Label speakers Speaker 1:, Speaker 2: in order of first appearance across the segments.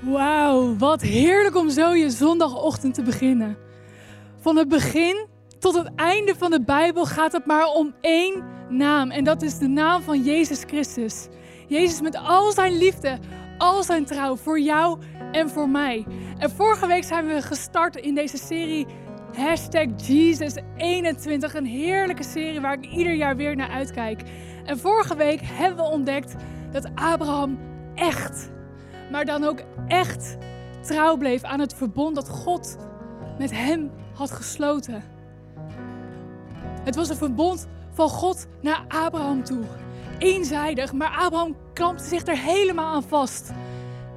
Speaker 1: Wauw, wat heerlijk om zo je zondagochtend te beginnen. Van het begin tot het einde van de Bijbel gaat het maar om één naam. En dat is de naam van Jezus Christus. Jezus met al zijn liefde, al zijn trouw voor jou en voor mij. En vorige week zijn we gestart in deze serie Hashtag Jesus21. Een heerlijke serie waar ik ieder jaar weer naar uitkijk. En vorige week hebben we ontdekt dat Abraham echt maar dan ook echt trouw bleef aan het verbond dat God met hem had gesloten. Het was een verbond van God naar Abraham toe. Eenzijdig, maar Abraham klampte zich er helemaal aan vast.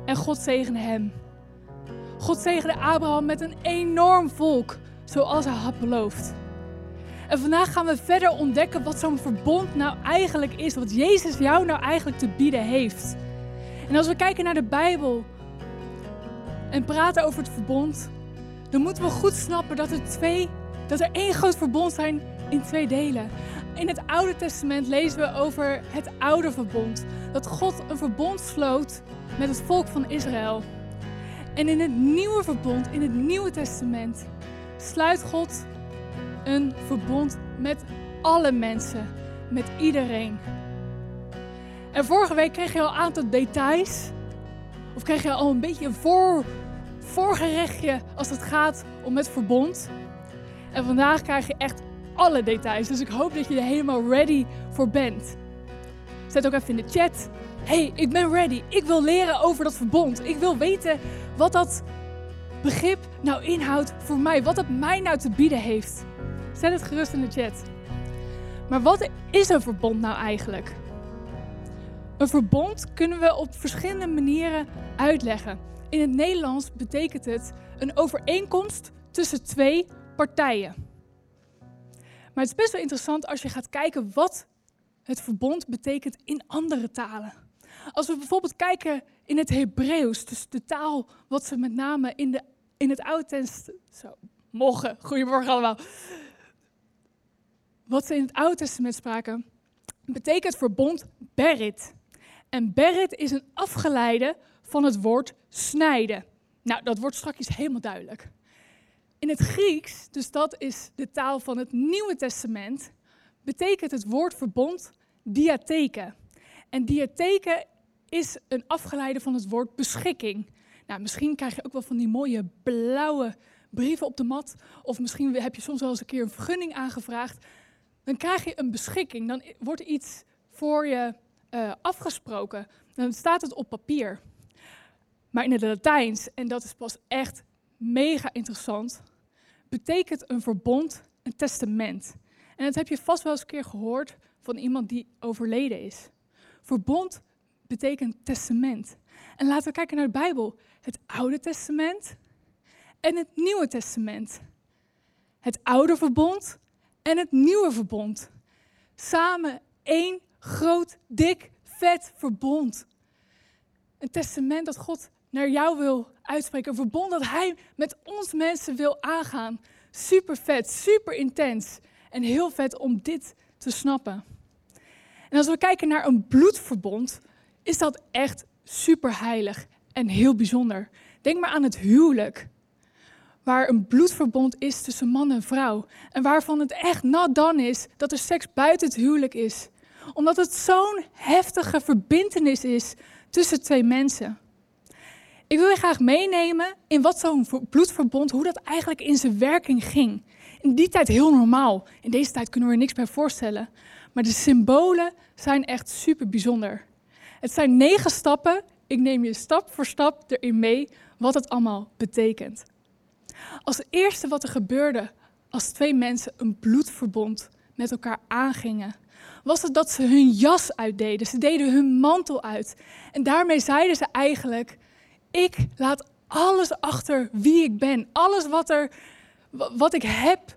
Speaker 1: En God zegende hem. God zegende Abraham met een enorm volk, zoals hij had beloofd. En vandaag gaan we verder ontdekken wat zo'n verbond nou eigenlijk is, wat Jezus jou nou eigenlijk te bieden heeft. En als we kijken naar de Bijbel en praten over het verbond, dan moeten we goed snappen dat er, twee, dat er één groot verbond zijn in twee delen. In het Oude Testament lezen we over het oude verbond. Dat God een verbond sloot met het volk van Israël. En in het nieuwe verbond, in het Nieuwe Testament, sluit God een verbond met alle mensen, met iedereen. En vorige week kreeg je al een aantal details. Of kreeg je al een beetje een voor, voorgerechtje als het gaat om het verbond. En vandaag krijg je echt alle details. Dus ik hoop dat je er helemaal ready voor bent. Zet ook even in de chat. hey, ik ben ready. Ik wil leren over dat verbond. Ik wil weten wat dat begrip nou inhoudt voor mij. Wat het mij nou te bieden heeft. Zet het gerust in de chat. Maar wat is een verbond nou eigenlijk? Een verbond kunnen we op verschillende manieren uitleggen. In het Nederlands betekent het een overeenkomst tussen twee partijen. Maar het is best wel interessant als je gaat kijken wat het verbond betekent in andere talen. Als we bijvoorbeeld kijken in het Hebreeuws, dus de taal wat ze met name in, de, in het Oude Testament. Zo, morgen, goedemorgen allemaal. Wat ze in het Oude Testament spraken, betekent verbond berit. En berit is een afgeleide van het woord snijden. Nou, dat wordt straks helemaal duidelijk. In het Grieks, dus dat is de taal van het Nieuwe Testament, betekent het woord verbond diatheke. En diatheke is een afgeleide van het woord beschikking. Nou, misschien krijg je ook wel van die mooie blauwe brieven op de mat. Of misschien heb je soms wel eens een keer een vergunning aangevraagd. Dan krijg je een beschikking. Dan wordt iets voor je uh, afgesproken, dan staat het op papier. Maar in het Latijns, en dat is pas echt mega interessant, betekent een verbond een testament. En dat heb je vast wel eens een keer gehoord van iemand die overleden is. Verbond betekent testament. En laten we kijken naar de Bijbel. Het Oude Testament en het Nieuwe Testament. Het Oude Verbond en het Nieuwe Verbond. Samen één groot, dik, vet verbond. Een testament dat God naar jou wil uitspreken. Een verbond dat Hij met ons mensen wil aangaan. Super vet, super intens. En heel vet om dit te snappen. En als we kijken naar een bloedverbond, is dat echt super heilig en heel bijzonder. Denk maar aan het huwelijk. Waar een bloedverbond is tussen man en vrouw. En waarvan het echt not done is dat er seks buiten het huwelijk is omdat het zo'n heftige verbindenis is tussen twee mensen. Ik wil je graag meenemen in wat zo'n bloedverbond, hoe dat eigenlijk in zijn werking ging. In die tijd heel normaal. In deze tijd kunnen we er niks bij voorstellen. Maar de symbolen zijn echt super bijzonder. Het zijn negen stappen. Ik neem je stap voor stap erin mee wat het allemaal betekent. Als eerste wat er gebeurde als twee mensen een bloedverbond met elkaar aangingen, was het dat ze hun jas uitdeden. Ze deden hun mantel uit. En daarmee zeiden ze eigenlijk: Ik laat alles achter wie ik ben. Alles wat, er, wat ik heb,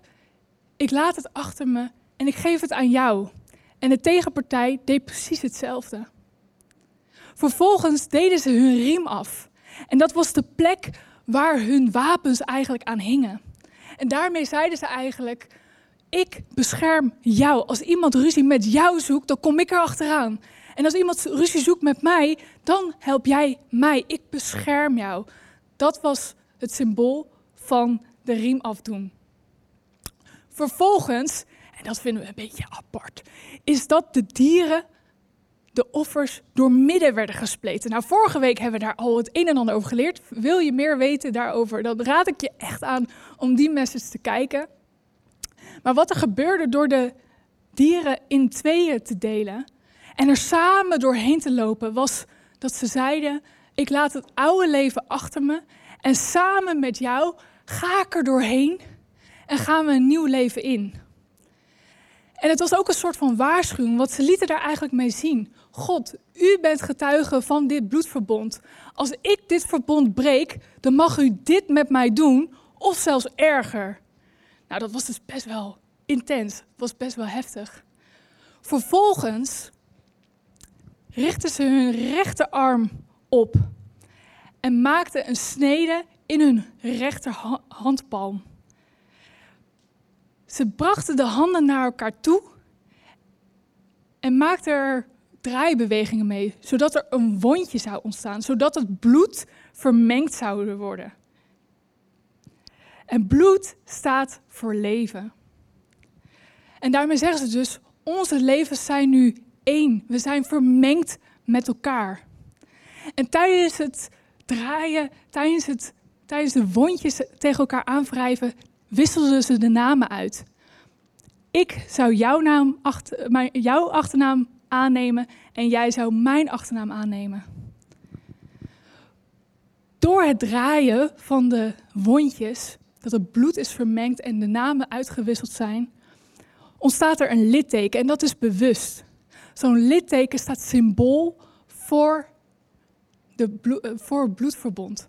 Speaker 1: ik laat het achter me en ik geef het aan jou. En de tegenpartij deed precies hetzelfde. Vervolgens deden ze hun riem af. En dat was de plek waar hun wapens eigenlijk aan hingen. En daarmee zeiden ze eigenlijk: ik bescherm jou. Als iemand ruzie met jou zoekt, dan kom ik er achteraan. En als iemand ruzie zoekt met mij, dan help jij mij. Ik bescherm jou. Dat was het symbool van de riem afdoen. Vervolgens, en dat vinden we een beetje apart, is dat de dieren de offers door midden werden gespleten. Nou, vorige week hebben we daar al het een en ander over geleerd. Wil je meer weten daarover, dan raad ik je echt aan om die message te kijken. Maar wat er gebeurde door de dieren in tweeën te delen en er samen doorheen te lopen, was dat ze zeiden: Ik laat het oude leven achter me en samen met jou ga ik er doorheen en gaan we een nieuw leven in. En het was ook een soort van waarschuwing, want ze lieten daar eigenlijk mee zien. God, u bent getuige van dit bloedverbond. Als ik dit verbond breek, dan mag u dit met mij doen, of zelfs erger. Nou, dat was dus best wel intens, was best wel heftig. Vervolgens richtten ze hun rechterarm op en maakten een snede in hun rechterhandpalm. Ze brachten de handen naar elkaar toe en maakten er draaibewegingen mee, zodat er een wondje zou ontstaan, zodat het bloed vermengd zou worden. En bloed staat voor leven. En daarmee zeggen ze dus, onze levens zijn nu één. We zijn vermengd met elkaar. En tijdens het draaien, tijdens, het, tijdens de wondjes tegen elkaar aanwrijven, wisselden ze de namen uit. Ik zou jouw, naam achter, mijn, jouw achternaam aannemen en jij zou mijn achternaam aannemen. Door het draaien van de wondjes, dat het bloed is vermengd en de namen uitgewisseld zijn, ontstaat er een litteken en dat is bewust. Zo'n litteken staat symbool voor, de eh, voor het bloedverbond.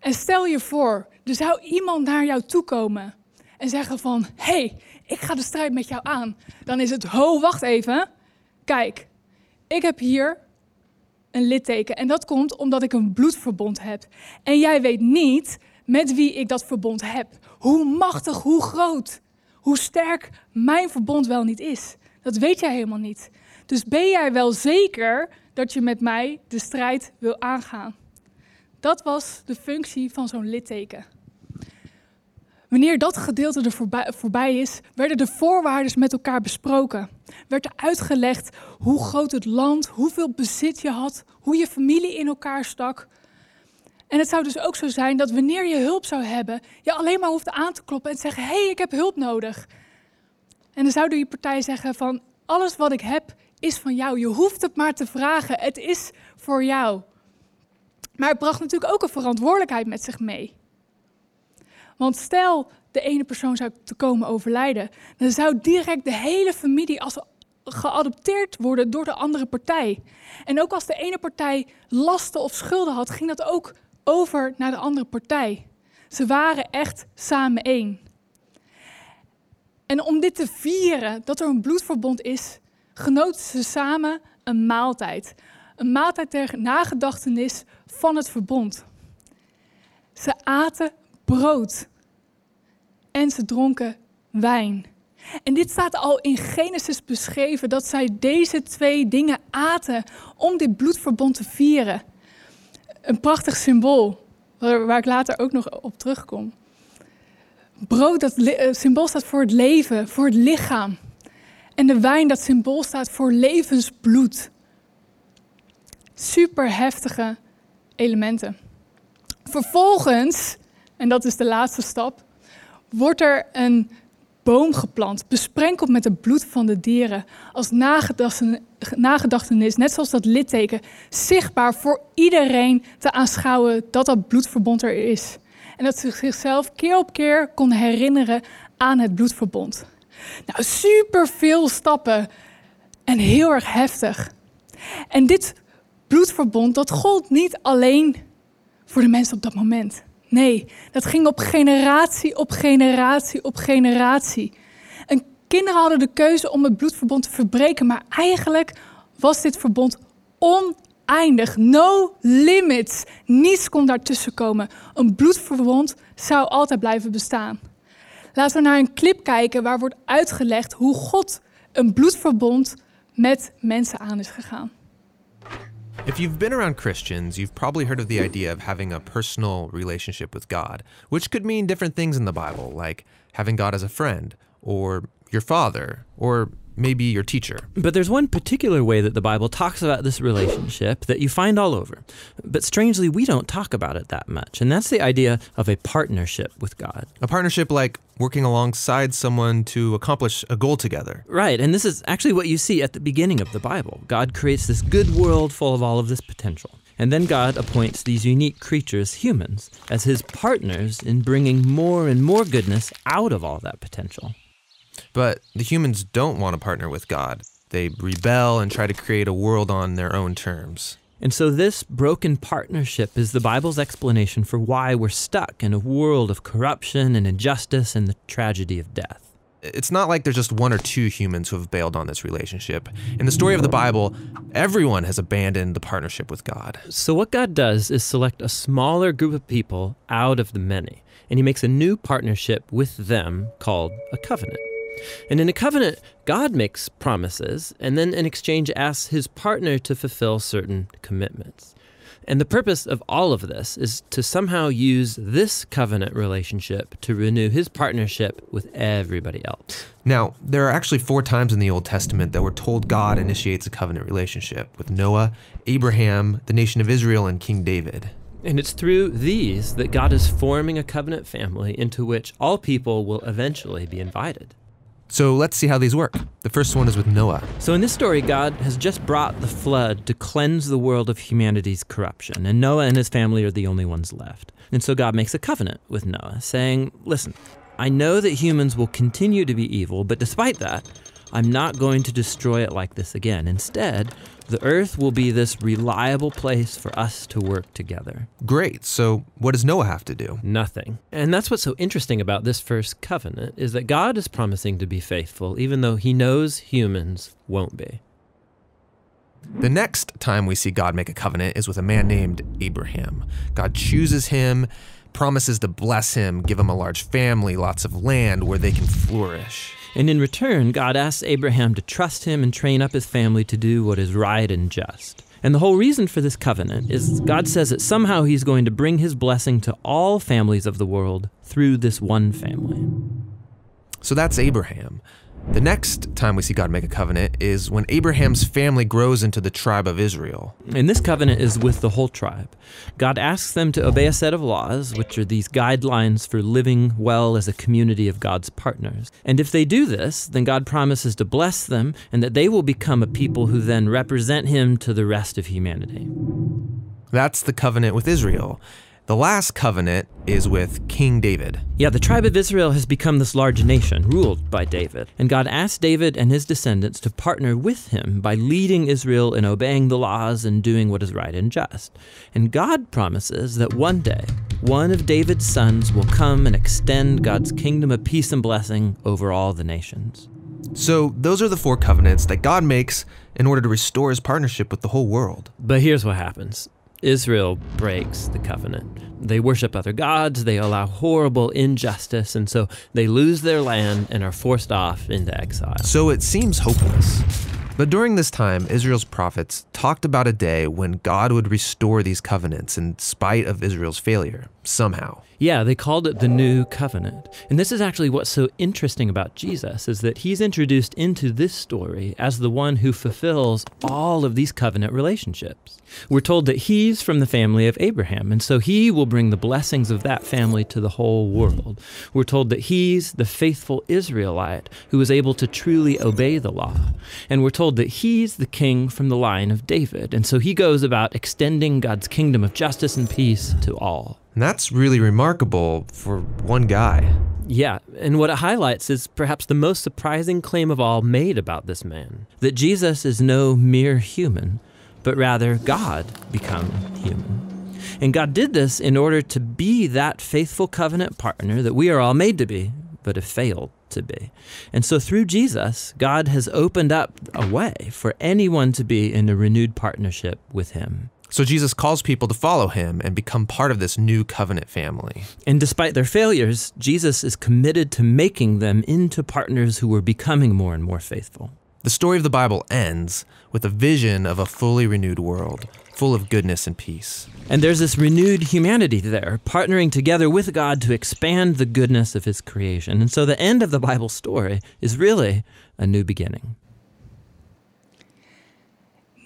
Speaker 1: En stel je voor, er zou iemand naar jou toe komen en zeggen van, hey, ik ga de strijd met jou aan. Dan is het, ho, wacht even. Kijk, ik heb hier een litteken en dat komt omdat ik een bloedverbond heb. En jij weet niet met wie ik dat verbond heb. Hoe machtig, hoe groot, hoe sterk mijn verbond wel niet is. Dat weet jij helemaal niet. Dus ben jij wel zeker dat je met mij de strijd wil aangaan? Dat was de functie van zo'n litteken. Wanneer dat gedeelte er voorbij, is, werden de voorwaarden met elkaar besproken. Werd er uitgelegd hoe groot het land, hoeveel bezit je had, hoe je familie in elkaar stak. En het zou dus ook zo zijn dat wanneer je hulp zou hebben, je alleen maar hoeft aan te kloppen en te zeggen: hé, hey, ik heb hulp nodig. En dan zou die partij zeggen van, alles wat ik heb is van jou. Je hoeft het maar te vragen, het is voor jou. Maar het bracht natuurlijk ook een verantwoordelijkheid met zich mee. Want stel de ene persoon zou te komen overlijden, dan zou direct de hele familie als geadopteerd worden door de andere partij. En ook als de ene partij lasten of schulden had, ging dat ook over naar de andere partij. Ze waren echt samen één. En om dit te vieren, dat er een bloedverbond is, genoten ze samen een maaltijd. Een maaltijd ter nagedachtenis van het verbond. Ze aten brood en ze dronken wijn. En dit staat al in Genesis beschreven dat zij deze twee dingen aten om dit bloedverbond te vieren. Een prachtig symbool, waar ik later ook nog op terugkom. Brood, dat eh, symbool staat voor het leven, voor het lichaam. En de wijn, dat symbool staat voor levensbloed. Super heftige elementen. Vervolgens, en dat is de laatste stap, wordt er een boom geplant, besprenkeld met het bloed van de dieren, als nagedachtenis, net zoals dat litteken, zichtbaar voor iedereen te aanschouwen dat dat bloedverbond er is en dat ze zichzelf keer op keer kon herinneren aan het bloedverbond. Nou, super veel stappen en heel erg heftig. En dit bloedverbond, dat gold niet alleen voor de mensen op dat moment. Nee, dat ging op generatie op generatie op generatie. En kinderen hadden de keuze om het bloedverbond te verbreken, maar eigenlijk was dit verbond on eindig. No limits. Niets kon daartussen komen. Een bloedverbond zou altijd blijven bestaan. Laten we naar een clip kijken waar wordt uitgelegd hoe God een bloedverbond met mensen aan is gegaan.
Speaker 2: If you've been around Christians, you've probably heard of the idea of having a personal relationship with God, which could mean different things in the Bible, like having God as a friend, or your father, or maybe your teacher.
Speaker 3: But there's one particular way that the Bible talks about this relationship that you find all over. But strangely, we don't talk about it that much. And that's the idea of a partnership with God.
Speaker 2: A partnership like working alongside someone to accomplish a goal together.
Speaker 3: Right. And this is actually what you see at the beginning of the Bible. God creates this good world full of all of this potential. And then God appoints these unique creatures, humans, as his partners in bringing more and more goodness out of all that potential.
Speaker 2: But the humans don't want to partner with God. They rebel and try to create a world on their own terms.
Speaker 3: And so, this broken partnership is the Bible's explanation for why we're stuck in a world of corruption and injustice and the tragedy of death.
Speaker 2: It's not like there's just one or two humans who have bailed on this relationship. In the story of the Bible, everyone has abandoned the partnership with God.
Speaker 3: So, what God does is select a smaller group of people out of the many, and He makes a new partnership with them called a covenant. And in a covenant, God makes promises and then in exchange asks his partner to fulfill certain commitments. And the purpose of all of this is to somehow use this covenant relationship to renew his partnership with everybody else.
Speaker 2: Now, there are actually four times in the Old Testament that we're told God initiates a covenant relationship with Noah, Abraham, the nation of Israel, and King David.
Speaker 3: And it's through these that God is forming a covenant family into which all people will eventually be invited.
Speaker 2: So let's see how these work. The first one is with Noah.
Speaker 3: So in this story, God has just brought the flood to cleanse the world of humanity's corruption, and Noah and his family are the only ones left. And so God makes a covenant with Noah, saying, Listen, I know that humans will continue to be evil, but despite that, I'm not going to destroy it like this again. Instead, the earth will be this reliable place for us to work together.
Speaker 2: Great. So, what does Noah have to do?
Speaker 3: Nothing. And that's what's so interesting about this first covenant is that God is promising to be faithful even though he knows humans won't be.
Speaker 2: The next time we see God make a covenant is with a man named Abraham. God chooses him, promises to bless him, give him a large family, lots of land where they can flourish.
Speaker 3: And in return, God asks Abraham to trust him and train up his family to do what is right and just. And the whole reason for this covenant is God says that somehow he's going to bring his blessing to all families of the world through this one family.
Speaker 2: So that's Abraham. The next time we see God make a covenant is when Abraham's family grows into the tribe of Israel.
Speaker 3: And this covenant is with the whole tribe. God asks them to obey a set of laws, which are these guidelines for living well as a community of God's partners. And if they do this, then God promises to bless them and that they will become a people who then represent Him to the rest of humanity.
Speaker 2: That's the covenant with Israel. The last covenant is with King David.
Speaker 3: Yeah, the tribe of Israel has become this large nation ruled by David. And God asked David and his descendants to partner with him by leading Israel in obeying the laws and doing what is right and just. And God promises that one day, one of David's sons will come and extend God's kingdom of peace and blessing over all the nations.
Speaker 2: So, those are the four covenants that God makes in order to restore his partnership with the whole world.
Speaker 3: But here's what happens Israel breaks the covenant. They worship other gods, they allow horrible injustice, and so they lose their land and are forced off into exile.
Speaker 2: So it seems hopeless. But during this time, Israel's prophets talked about a day when God would restore these covenants in spite of Israel's failure, somehow.
Speaker 3: Yeah, they called it the new covenant. And this is actually what's so interesting about Jesus is that he's introduced into this story as the one who fulfills all of these covenant relationships. We're told that he's from the family of Abraham, and so he will bring the blessings of that family to the whole world. We're told that he's the faithful Israelite who was able to truly obey the law. And we're told that he's the king from the line of David, and so he goes about extending God's kingdom of justice and peace to all.
Speaker 2: And that's really remarkable for one guy.
Speaker 3: Yeah, and what it highlights is perhaps the most surprising claim of all made about this man that Jesus is no mere human, but rather God become human. And God did this in order to be that faithful covenant partner that we are all made to be, but have failed to be. And so through Jesus, God has opened up a way for anyone to be in a renewed partnership with Him.
Speaker 2: So Jesus calls people to follow him and become part of this new covenant family.
Speaker 3: And despite their failures, Jesus is committed to making them into partners who are becoming more and more faithful.
Speaker 2: The story of the Bible ends with a vision of a fully renewed world, full of goodness and peace.
Speaker 3: And there's this renewed humanity there, partnering together with God to expand the goodness of his creation. And so the end of the Bible story is really a new beginning.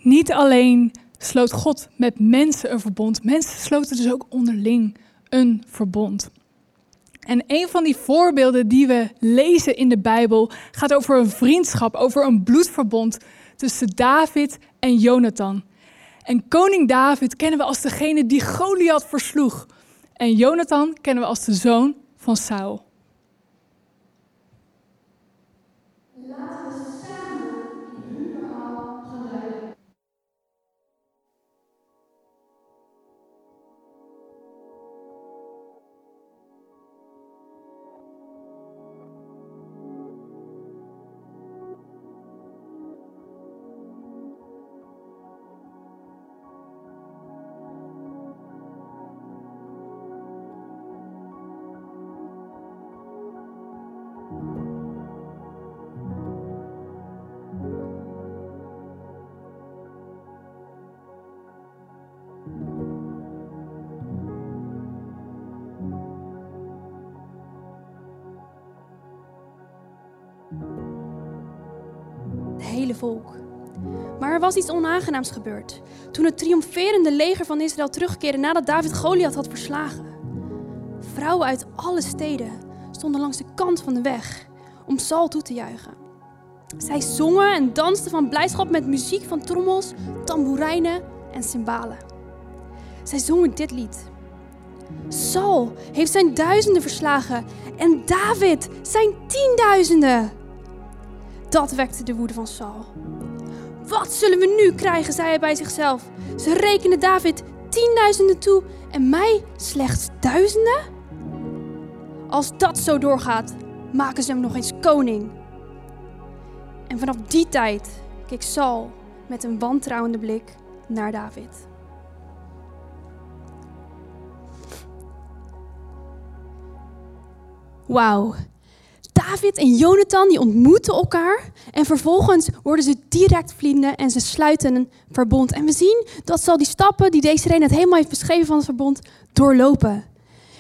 Speaker 1: Niet alleen sloot God met mensen een verbond, mensen sloten dus ook onderling een verbond. En een van die voorbeelden die we lezen in de Bijbel gaat over een vriendschap, over een bloedverbond tussen David en Jonathan. En koning David kennen we als degene die Goliath versloeg. En Jonathan kennen we als de zoon van Saul.
Speaker 4: Volk. Maar er was iets onaangenaams gebeurd. Toen het triomferende leger van Israël terugkeerde nadat David Goliath had verslagen. Vrouwen uit alle steden stonden langs de kant van de weg om Saul toe te juichen. Zij zongen en dansten van blijdschap met muziek van trommels, tamboerijnen en cymbalen. Zij zongen dit lied. Saul heeft zijn duizenden verslagen en David zijn tienduizenden. Dat wekte de woede van Saul. Wat zullen we nu krijgen, zei hij bij zichzelf. Ze rekenen David tienduizenden toe en mij slechts duizenden? Als dat zo doorgaat, maken ze hem nog eens koning. En vanaf die tijd keek Saul met een wantrouwende blik naar David. Wauw. David en Jonathan die ontmoeten elkaar en vervolgens worden ze direct vrienden en ze sluiten een verbond. En we zien dat ze al die stappen die deze net helemaal heeft beschreven van het verbond doorlopen.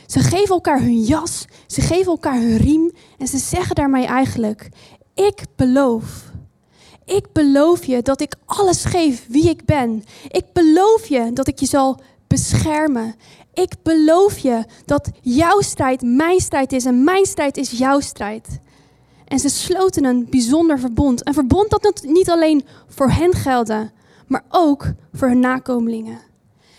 Speaker 4: Ze geven elkaar hun jas, ze geven elkaar hun riem en ze zeggen daarmee eigenlijk: Ik beloof. Ik beloof je dat ik alles geef wie ik ben. Ik beloof je dat ik je zal beschermen. Ik beloof je dat jouw strijd mijn strijd is en mijn strijd is jouw strijd. En ze sloten een bijzonder verbond. Een verbond dat niet alleen voor hen geldde, maar ook voor hun nakomelingen.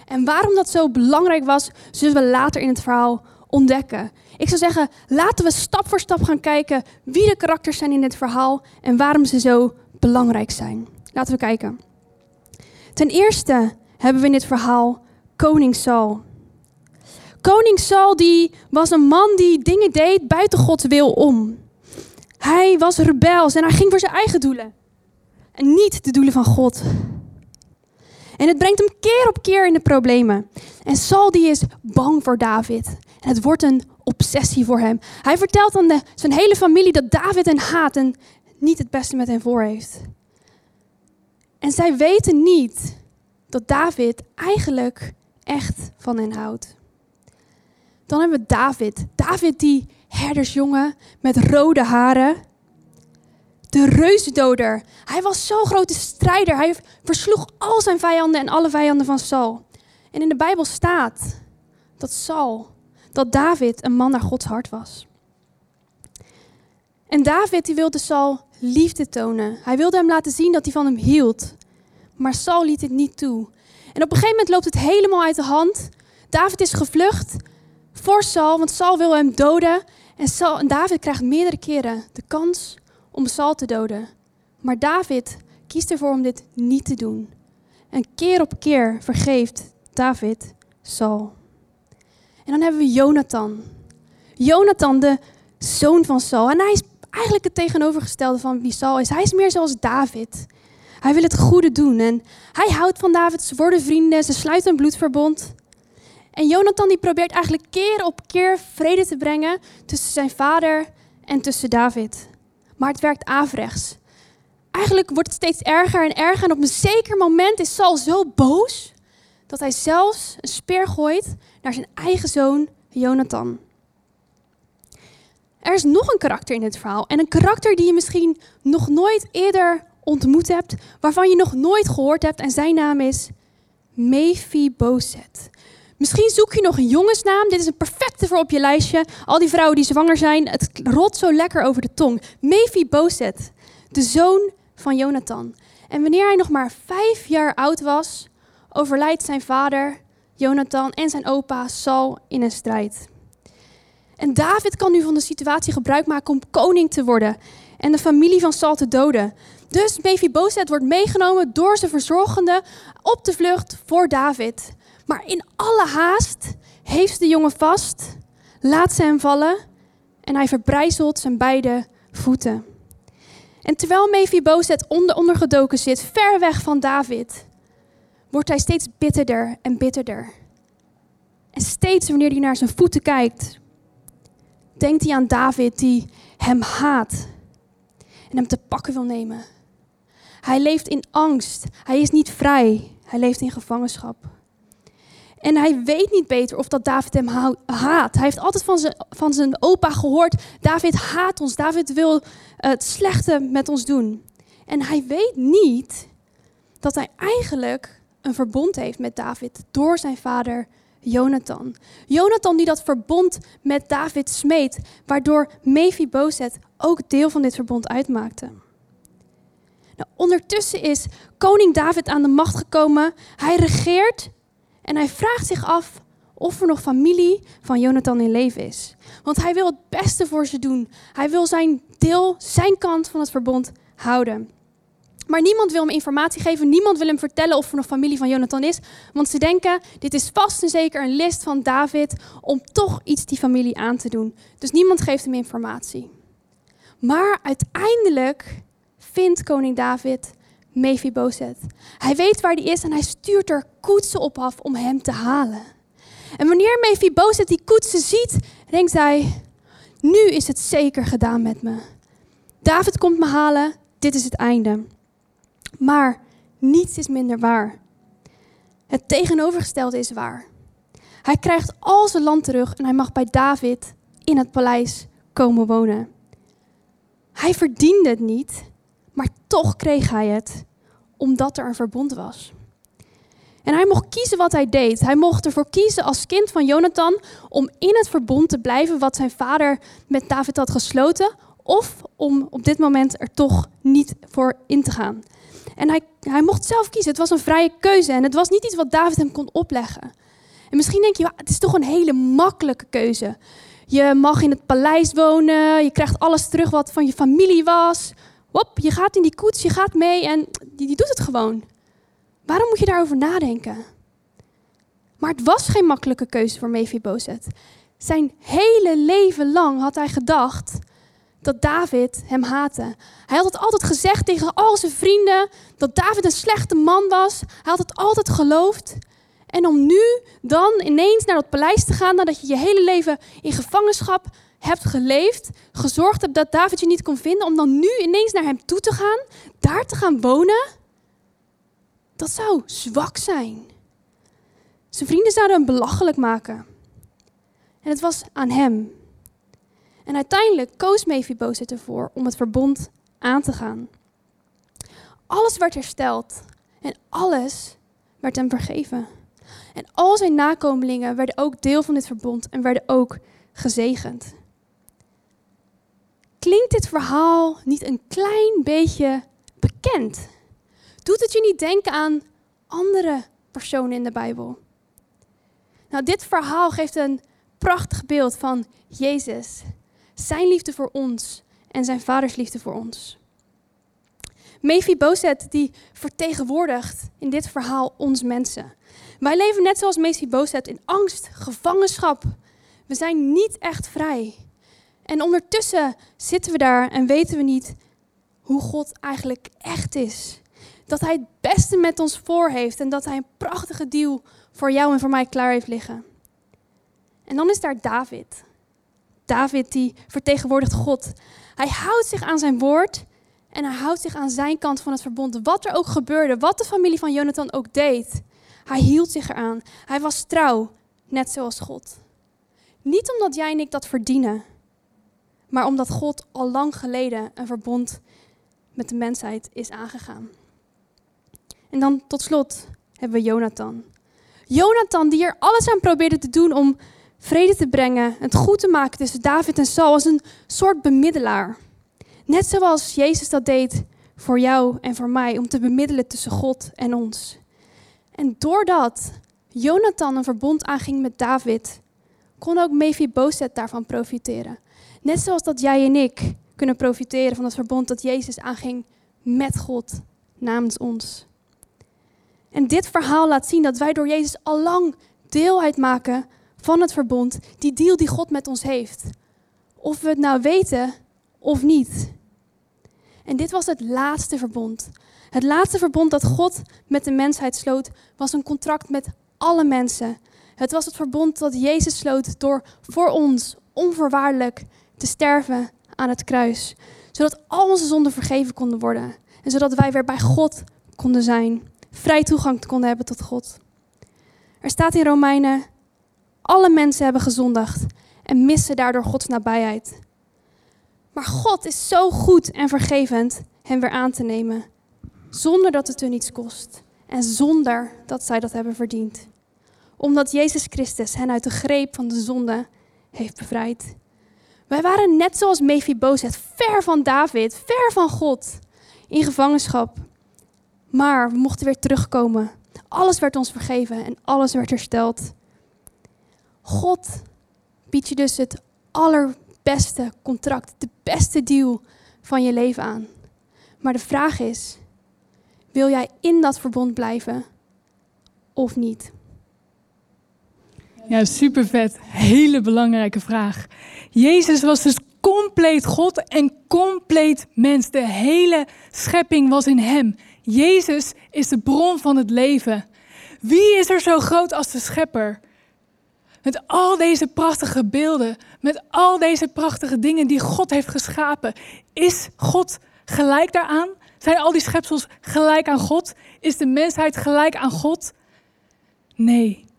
Speaker 4: En waarom dat zo belangrijk was, zullen we later in het verhaal ontdekken. Ik zou zeggen, laten we stap voor stap gaan kijken wie de karakters zijn in dit verhaal en waarom ze zo belangrijk zijn. Laten we kijken. Ten eerste hebben we in dit verhaal koning Saul. Koning Saul die was een man die dingen deed buiten Gods wil om. Hij was rebels en hij ging voor zijn eigen doelen. En niet de doelen van God. En het brengt hem keer op keer in de problemen. En Saul die is bang voor David. En het wordt een obsessie voor hem. Hij vertelt aan de, zijn hele familie dat David hen haat en niet het beste met hen voor heeft. En zij weten niet dat David eigenlijk echt van hen houdt. Dan hebben we David. David die herdersjongen met rode haren. De reuzendoder. Hij was zo'n grote strijder. Hij versloeg al zijn vijanden en alle vijanden van Saul. En in de Bijbel staat dat Saul, dat David een man naar Gods hart was. En David die wilde Saul liefde tonen. Hij wilde hem laten zien dat hij van hem hield. Maar Saul liet dit niet toe. En op een gegeven moment loopt het helemaal uit de hand. David is gevlucht voor Saul, want Saul wil hem doden. En, Saul, David krijgt meerdere keren de kans om Saul te doden. Maar David kiest ervoor om dit niet te doen. En keer op keer vergeeft David Saul. En dan hebben we Jonathan. Jonathan, de zoon van Saul. En hij is eigenlijk het tegenovergestelde van wie Saul is. Hij is meer zoals David. Hij wil het goede doen en hij houdt van David. Ze worden vrienden, ze sluiten een bloedverbond. En Jonathan die probeert eigenlijk keer op keer vrede te brengen tussen zijn vader en tussen David. Maar het werkt averechts. eigenlijk wordt het steeds erger en erger. En op een zeker moment is Saul zo boos dat hij zelfs een speer gooit naar zijn eigen zoon Jonathan. Er is nog een karakter in dit verhaal. En een karakter die je misschien nog nooit eerder ontmoet hebt, waarvan je nog nooit gehoord hebt. En zijn naam is Mephibosheth. Misschien zoek je nog een jongensnaam. Dit is een perfecte voor op je lijstje. Al die vrouwen die zwanger zijn, het rolt zo lekker over de tong. Mephibosheth, de zoon van Jonathan. En wanneer hij nog maar vijf jaar oud was, overlijdt zijn vader, Jonathan, en zijn opa Saul in een strijd. En David kan nu van de situatie gebruik maken om koning te worden en de familie van Saul te doden. Dus Mephibosheth wordt meegenomen door zijn verzorgende op de vlucht voor David. Maar in alle haast heeft de jongen vast, laat ze hem vallen en hij verbrijzelt zijn beide voeten. En terwijl Mephibosheth onder ondergedoken zit, ver weg van David, wordt hij steeds bitterder en bitterder. En steeds wanneer hij naar zijn voeten kijkt, denkt hij aan David die hem haat en hem te pakken wil nemen. Hij leeft in angst. Hij is niet vrij. Hij leeft in gevangenschap. En hij weet niet beter of dat David hem haat. Hij heeft altijd van zijn, van zijn opa gehoord: David haat ons. David wil het slechte met ons doen. En hij weet niet dat hij eigenlijk een verbond heeft met David door zijn vader Jonathan. Jonathan die dat verbond met David smeet, waardoor Mephibosheth ook deel van dit verbond uitmaakte. Nou, ondertussen is koning David aan de macht gekomen. Hij regeert en hij vraagt zich af of er nog familie van Jonathan in leven is. Want hij wil het beste voor ze doen. Hij wil zijn deel, zijn kant van het verbond houden. Maar niemand wil hem informatie geven. Niemand wil hem vertellen of er nog familie van Jonathan is. Want ze denken, dit is vast en zeker een list van David om toch iets die familie aan te doen. Dus niemand geeft hem informatie. Maar uiteindelijk vindt koning David Mephibosheth. Hij weet waar hij is en hij stuurt er koetsen op af om hem te halen. En wanneer Mephibosheth die koetsen ziet, denkt hij, nu is het zeker gedaan met me. David komt me halen, dit is het einde. Maar niets is minder waar. Het tegenovergestelde is waar. Hij krijgt al zijn land terug en hij mag bij David in het paleis komen wonen. Hij verdiende het niet, toch kreeg hij het, omdat er een verbond was. En hij mocht kiezen wat hij deed. Hij mocht ervoor kiezen als kind van Jonathan om in het verbond te blijven wat zijn vader met David had gesloten, of om op dit moment er toch niet voor in te gaan. En hij, hij mocht zelf kiezen. Het was een vrije keuze en het was niet iets wat David hem kon opleggen. En misschien denk je, het is toch een hele makkelijke keuze. Je mag in het paleis wonen, je krijgt alles terug wat van je familie was. Hop, je gaat in die koets, je gaat mee en die, die doet het gewoon. Waarom moet je daarover nadenken? Maar het was geen makkelijke keuze voor Mephibosheth. Zijn hele leven lang had hij gedacht dat David hem haatte. Hij had het altijd gezegd tegen al zijn vrienden dat David een slechte man was. Hij had het altijd geloofd. En om nu dan ineens naar dat paleis te gaan nadat je je hele leven in gevangenschap hebt geleefd, gezorgd hebt dat David je niet kon vinden, om dan nu ineens naar hem toe te gaan, daar te gaan wonen, dat zou zwak zijn. Zijn vrienden zouden hem belachelijk maken. En het was aan hem. En uiteindelijk koos Mephibosheth ervoor om het verbond aan te gaan. Alles werd hersteld en alles werd hem vergeven. En al zijn nakomelingen werden ook deel van dit verbond en werden ook gezegend. Klinkt dit verhaal niet een klein beetje bekend? Doet het je niet denken aan andere personen in de Bijbel? Nou, dit verhaal geeft een prachtig beeld van Jezus, zijn liefde voor ons en zijn vaders liefde voor ons. Mephibosheth die vertegenwoordigt in dit verhaal ons mensen. Wij leven net zoals Mephibosheth in angst, gevangenschap. We zijn niet echt vrij. En ondertussen zitten we daar en weten we niet hoe God eigenlijk echt is. Dat Hij het beste met ons voor heeft en dat Hij een prachtige deal voor jou en voor mij klaar heeft liggen. En dan is daar David. David die vertegenwoordigt God. Hij houdt zich aan zijn woord En hij houdt zich aan zijn kant van het verbond. Wat er ook gebeurde, wat de familie van Jonathan ook deed. Hij hield zich eraan. Hij was trouw, net zoals God. Niet omdat jij en ik dat verdienen, maar omdat God al lang geleden een verbond met de mensheid is aangegaan. En dan tot slot hebben we Jonathan. Jonathan die er alles aan probeerde te doen om vrede te brengen, het goed te maken tussen David en Saul, als een soort bemiddelaar. Net zoals Jezus dat deed voor jou en voor mij, om te bemiddelen tussen God en ons. En doordat Jonathan een verbond aanging met David, kon ook Mephibosheth daarvan profiteren. Net zoals dat jij en ik kunnen profiteren van het verbond dat Jezus aanging met God namens ons. En dit verhaal laat zien dat wij door Jezus al lang deel uitmaken van het verbond, die deal die God met ons heeft. Of we het nou weten of niet. En dit was het laatste verbond. Het laatste verbond dat God met de mensheid sloot, was een contract met alle mensen. Het was het verbond dat Jezus sloot door voor ons onvoorwaardelijk te sterven aan het kruis. Zodat al onze zonden vergeven konden worden. En zodat wij weer bij God konden zijn. Vrij toegang konden hebben tot God. Er staat in Romeinen, alle mensen hebben gezondigd en missen daardoor Gods nabijheid. Maar God is zo goed en vergevend hen weer aan te nemen, zonder dat het hun iets kost en zonder dat zij dat hebben verdiend. Omdat Jezus Christus hen uit de greep van de zonde heeft bevrijd. Wij waren net zoals Mephibosheth, ver van David, ver van God, in gevangenschap. Maar we mochten weer terugkomen. Alles werd ons vergeven en alles werd hersteld. God biedt je dus het allerbeste contract, de beste deal van je leven aan. Maar de vraag is, wil jij in dat verbond blijven of niet?
Speaker 1: Ja, super vet. Hele belangrijke vraag. Jezus was dus compleet God en compleet mens. De hele schepping was in hem. Jezus is de bron van het leven. Wie is er zo groot als de schepper? Met al deze prachtige beelden, met al deze prachtige dingen die God heeft geschapen, is God gelijk daaraan? Zijn al die schepsels gelijk aan God? Is de mensheid gelijk aan God? Nee.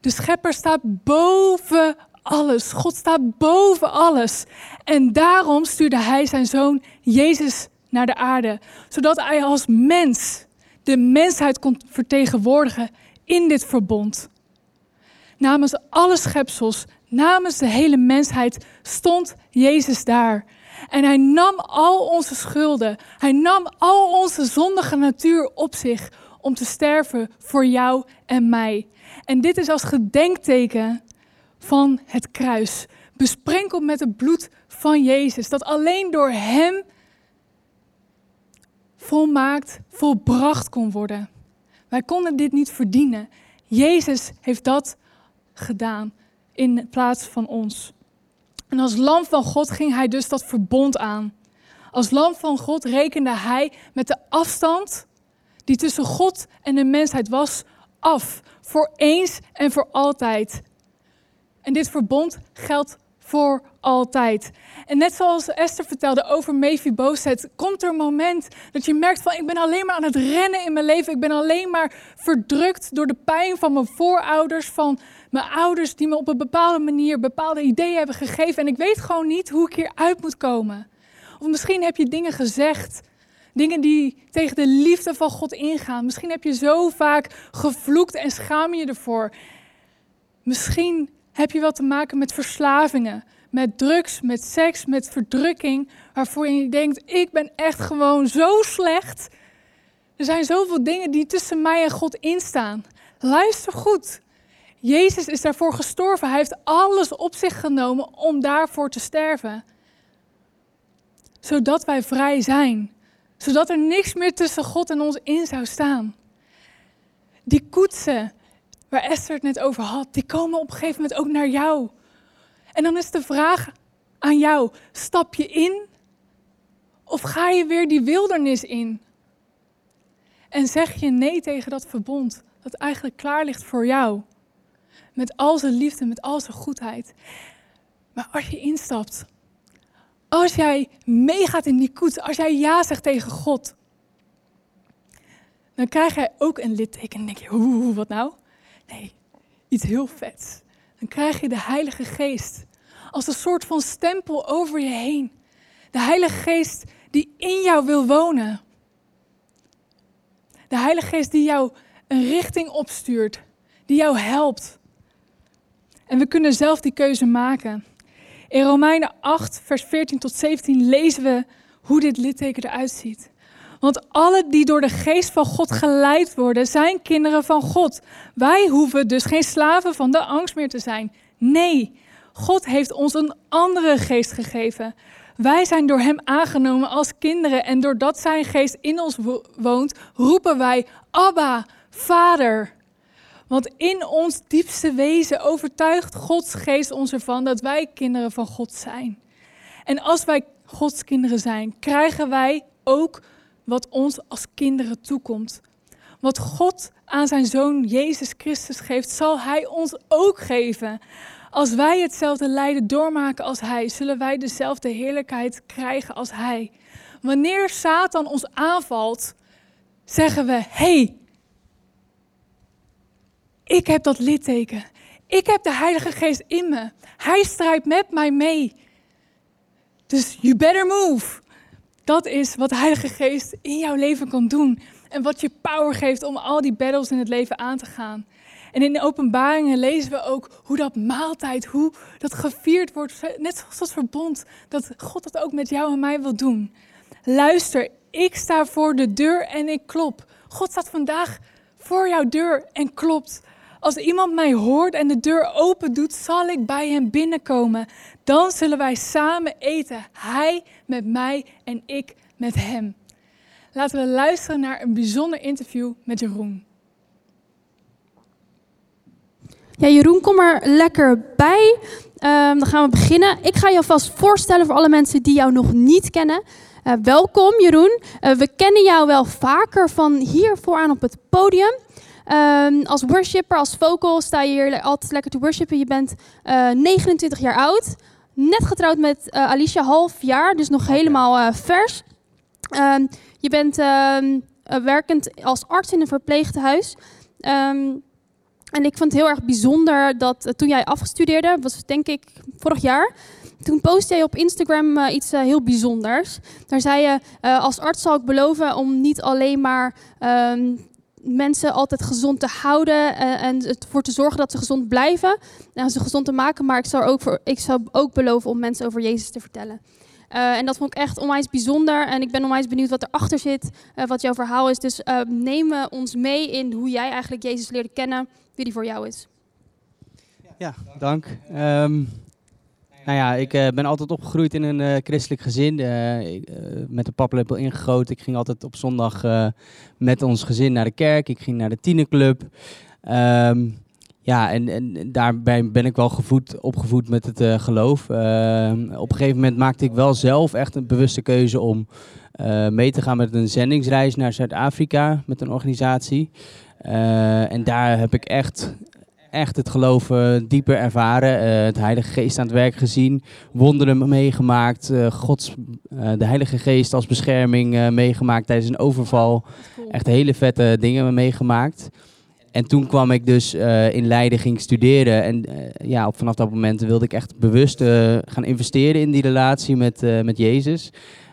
Speaker 1: De schepper staat boven alles. God staat boven alles. En daarom stuurde hij zijn zoon Jezus naar de aarde, zodat hij als mens de mensheid kon vertegenwoordigen in dit verbond. Namens alle schepsels, namens de hele mensheid stond Jezus daar. En hij nam al onze schulden, hij nam al onze zondige natuur op zich om te sterven voor jou en mij. En dit is als gedenkteken van het kruis, besprenkeld met het bloed van Jezus, dat alleen door Hem volmaakt, volbracht kon worden. Wij konden dit niet verdienen. Jezus heeft dat gedaan in plaats van ons. En als lam van God ging hij dus dat verbond aan. Als lam van God rekende hij met de afstand die tussen God en de mensheid was af. Voor eens en voor altijd. En dit verbond geldt voor altijd. En net zoals Esther vertelde over Mephibosheth, komt er een moment dat je merkt van ik ben alleen maar aan het rennen in mijn leven. Ik ben alleen maar verdrukt door de pijn van mijn voorouders, van mijn ouders die me op een bepaalde manier bepaalde ideeën hebben gegeven. En ik weet gewoon niet hoe ik hier uit moet komen. Of misschien heb je dingen gezegd, dingen die tegen de liefde van God ingaan. Misschien heb je zo vaak gevloekt en schaam je ervoor. Misschien heb je wat te maken met verslavingen, met drugs, met seks, met verdrukking, waarvoor je denkt, ik ben echt gewoon zo slecht. Er zijn zoveel dingen die tussen mij en God instaan. Luister goed. Jezus is daarvoor gestorven. Hij heeft alles op zich genomen om daarvoor te sterven. Zodat wij vrij zijn. Zodat er niks meer tussen God en ons in zou staan. Die koetsen, waar Esther het net over had, die komen op een gegeven moment ook naar jou. En dan is de vraag aan jou: stap je in of ga je weer die wildernis in? En zeg je nee tegen dat verbond dat eigenlijk klaar ligt voor jou? Met al zijn liefde, met al zijn goedheid. Maar als je instapt, Als jij meegaat in die koets, als jij ja zegt tegen God, dan krijg jij ook een litteken. En denk je, oeh, wat nou? Nee, iets heel vets. Dan krijg je de Heilige Geest als een soort van stempel over je heen. De Heilige Geest die in jou wil wonen. De Heilige Geest die jou een richting opstuurt, die jou helpt. En we kunnen zelf die keuze maken. In Romeinen 8, vers 14 tot 17 lezen we hoe dit litteken eruit ziet. Want alle die door de geest van God geleid worden, zijn kinderen van God. Wij hoeven dus geen slaven van de angst meer te zijn. Nee, God heeft ons een andere geest gegeven. Wij zijn door Hem aangenomen als kinderen en doordat Zijn geest in ons woont, roepen wij Abba, Vader. Want in ons diepste wezen overtuigt Gods geest ons ervan dat wij kinderen van God zijn. En als wij Gods kinderen zijn, krijgen wij ook wat ons als kinderen toekomt. Wat God aan zijn zoon Jezus Christus geeft, zal Hij ons ook geven. Als wij hetzelfde lijden doormaken als Hij, zullen wij dezelfde heerlijkheid krijgen als Hij. Wanneer Satan ons aanvalt, zeggen we: hey, ik heb dat litteken. Ik heb de Heilige Geest in me. Hij strijdt met mij mee. Dus you better move. Dat is wat de Heilige Geest in jouw leven kan doen. En wat je power geeft om al die battles in het leven aan te gaan. En in de openbaringen lezen we ook hoe dat maaltijd, hoe dat gevierd wordt, net zoals dat verbond, dat God dat ook met jou en mij wil doen. Luister, ik sta voor de deur en ik klop. God staat vandaag voor jouw deur en klopt. Als iemand mij hoort en de deur open doet, zal ik bij hem binnenkomen. Dan zullen wij samen eten. Hij met mij en ik met hem. Laten we luisteren naar een bijzonder interview met Jeroen.
Speaker 4: Ja, Jeroen, kom er lekker bij. Um, dan gaan we beginnen. Ik ga je alvast voorstellen voor alle mensen die jou nog niet kennen. Uh, welkom, Jeroen. Uh, we kennen jou wel vaker van hier vooraan op het podium. Um, als worshipper, als vocal, sta je hier altijd lekker te worshipen. Je bent uh, 29 jaar oud. Net getrouwd met Alicia, half jaar, dus nog helemaal vers. Um, je bent werkend als arts in een verpleeghuis. En ik vond het heel erg bijzonder dat toen jij afgestudeerde, was denk ik vorig jaar, toen postte jij op Instagram uh, iets uh, heel bijzonders. Daar zei je, als arts zal ik beloven om niet alleen maar um, mensen altijd gezond te houden en ervoor te zorgen dat ze gezond blijven en ze gezond te maken, maar ik zou ook, voor, ik zou ook beloven om mensen over Jezus te vertellen. en dat vond ik echt onwijs bijzonder. En ik ben onwijs benieuwd wat erachter zit, wat jouw verhaal is. Dus neem ons mee in hoe jij eigenlijk Jezus leerde kennen wie die voor jou is.
Speaker 5: Ja, dank. Um, nou ja, ik uh, ben altijd opgegroeid in een uh, christelijk gezin. Ik, met de paplepel ingegoten. Ik ging altijd op zondag met ons gezin naar de kerk. Ik ging naar de tienerclub. Um, ja, en, en daarbij ben ik wel gevoed, opgevoed met het geloof. Ehm, op een gegeven moment maakte ik wel zelf echt een bewuste keuze om mee te gaan met een zendingsreis naar Zuid-Afrika met een organisatie. En daar heb ik echt, echt het geloven dieper ervaren. Uh, het Heilige Geest aan het werk gezien. Wonderen meegemaakt. Uh, Gods, de Heilige Geest als bescherming meegemaakt tijdens een overval. Echt hele vette dingen meegemaakt. En toen kwam ik dus in Leiden, ging studeren. En ja, vanaf dat moment wilde ik echt bewust gaan investeren in die relatie met, met Jezus.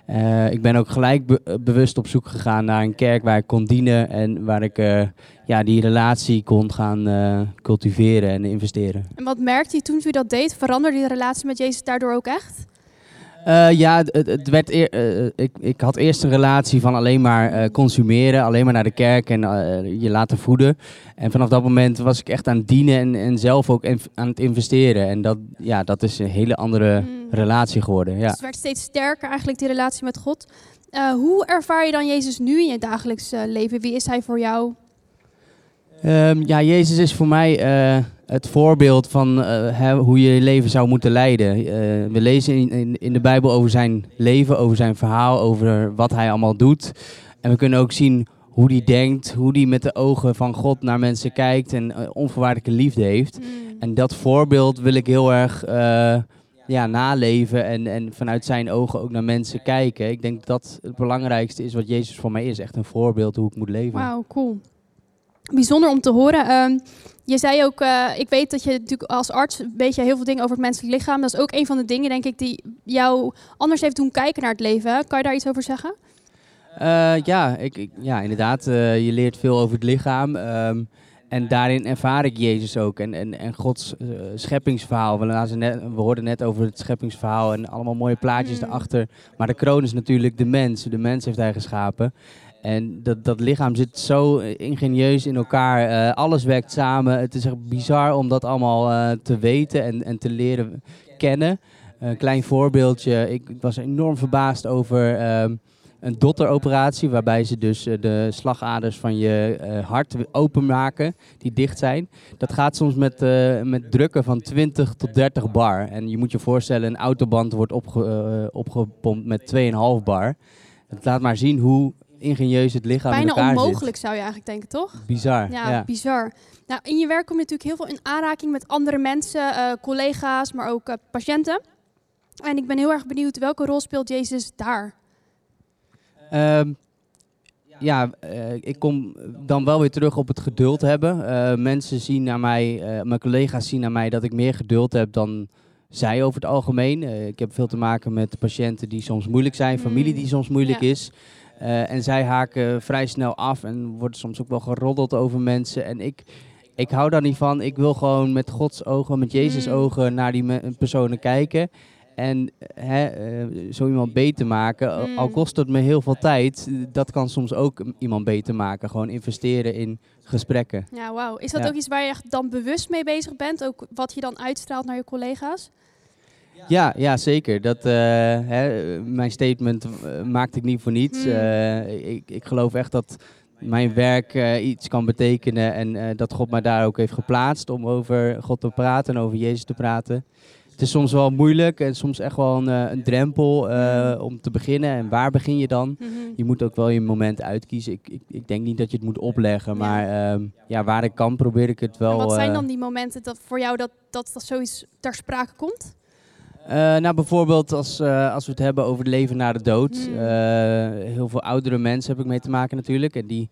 Speaker 5: Uh, ik ben ook gelijk be bewust op zoek gegaan naar een kerk waar ik kon dienen en waar ik uh, ja, die relatie kon gaan uh, cultiveren en investeren.
Speaker 4: En wat merkte je toen u dat deed? Veranderde die relatie met Jezus daardoor ook echt?
Speaker 5: Uh, ja, het, het werd uh, ik, ik had eerst een relatie van alleen maar consumeren, alleen maar naar de kerk en je laten voeden. En vanaf dat moment was ik echt aan het dienen en, en zelf ook aan het investeren. En dat, ja, dat is een hele andere mm. relatie geworden. Ja. Dus
Speaker 4: het werd steeds sterker eigenlijk, die relatie met God. hoe ervaar je dan Jezus nu in je dagelijks leven? Wie is hij voor jou?
Speaker 5: Um, ja, Jezus is voor mij het voorbeeld van uh, hoe je je leven zou moeten leiden. Uh, we lezen in, in, in, de Bijbel over zijn leven, over zijn verhaal, over wat hij allemaal doet. En we kunnen ook zien hoe hij denkt, hoe hij met de ogen van God naar mensen kijkt en onvoorwaardelijke liefde heeft. Mm. En dat voorbeeld wil ik heel erg ja, naleven en, en vanuit zijn ogen ook naar mensen kijken. Ik denk dat dat het belangrijkste is wat Jezus voor mij is. Echt een voorbeeld hoe ik moet leven.
Speaker 4: Wauw, cool. Bijzonder om te horen. Ehm, je zei ook, eh, ik weet dat je natuurlijk als arts weet je heel veel dingen over het menselijk lichaam. Dat is ook een van de dingen, denk ik, die jou anders heeft doen kijken naar het leven. Kan je daar iets over zeggen?
Speaker 5: Uh, ja, ik, ik, ja, inderdaad. Uh, je leert veel over het lichaam. Um, en daarin ervaar ik Jezus ook en, en, en Gods scheppingsverhaal. We, net, we hoorden net over het scheppingsverhaal en allemaal mooie plaatjes mm. erachter. Maar de kroon is natuurlijk de mens. De mens heeft hij geschapen. En dat, dat lichaam zit zo ingenieus in elkaar. Uh, alles werkt samen. Het is echt bizar om dat allemaal uh, te weten en, en te leren kennen. Een klein voorbeeldje. Ik was enorm verbaasd over uh, een dotteroperatie. Waarbij ze dus de slagaders van je hart openmaken. Die dicht zijn. Dat gaat soms met, met drukken van 20 tot 30 bar. En je moet je voorstellen, een autoband wordt opge, opgepompt met 2,5 bar. Het laat maar zien hoe ingenieus het lichaam
Speaker 4: Bijna
Speaker 5: in
Speaker 4: onmogelijk
Speaker 5: zit.
Speaker 4: zou je eigenlijk denken, toch?
Speaker 5: Bizar.
Speaker 4: Ja,
Speaker 5: Ja,
Speaker 4: bizar. Nou, in je werk kom je natuurlijk heel veel in aanraking met andere mensen, eh, collega's, maar ook eh, patiënten. En ik ben heel erg benieuwd, welke rol speelt Jezus daar?
Speaker 5: Ehm, ja, eh, ik kom dan wel weer terug op het geduld hebben. Mensen zien naar mij, mijn collega's zien naar mij dat ik meer geduld heb dan zij over het algemeen. Ik heb veel te maken met patiënten die soms moeilijk zijn, familie die soms moeilijk
Speaker 4: Ja.
Speaker 5: is. Eh, en zij haken vrij snel af en worden soms ook wel geroddeld over mensen. En ik, ik hou daar niet van. Ik wil gewoon met Gods ogen, met Jezus
Speaker 4: Mm.
Speaker 5: ogen naar die personen kijken. En hè, eh, zo iemand beter maken, al- al
Speaker 4: Mm.
Speaker 5: kost het me heel veel tijd, dat kan soms ook iemand beter maken. Gewoon investeren in gesprekken.
Speaker 4: Ja, wauw. Is dat
Speaker 5: Ja.
Speaker 4: ook iets waar je echt dan bewust mee bezig bent? Ook wat je dan uitstraalt naar je collega's?
Speaker 5: Ja, ja zeker. Dat, eh, hè, mijn statement eh, maakte ik niet voor niets.
Speaker 4: Hmm.
Speaker 5: Eh, ik, ik geloof echt dat mijn werk iets kan betekenen en dat God mij daar ook heeft geplaatst om over God te praten en over Jezus te praten. Het is soms wel moeilijk en soms echt wel een, een drempel eh, om te beginnen. En waar begin je dan?
Speaker 4: Mhm.
Speaker 5: Je moet ook wel je moment uitkiezen. Ik, ik, ik denk niet dat je het moet opleggen, maar ehm, ja, waar ik kan probeer ik het wel.
Speaker 4: en wat zijn dan die momenten dat voor jou dat, dat, dat zoiets ter sprake komt?
Speaker 5: Eh, nou, bijvoorbeeld als, eh, als we het hebben over het leven na de dood.
Speaker 4: Hmm.
Speaker 5: Eh, heel veel oudere mensen heb ik mee te maken natuurlijk. En die,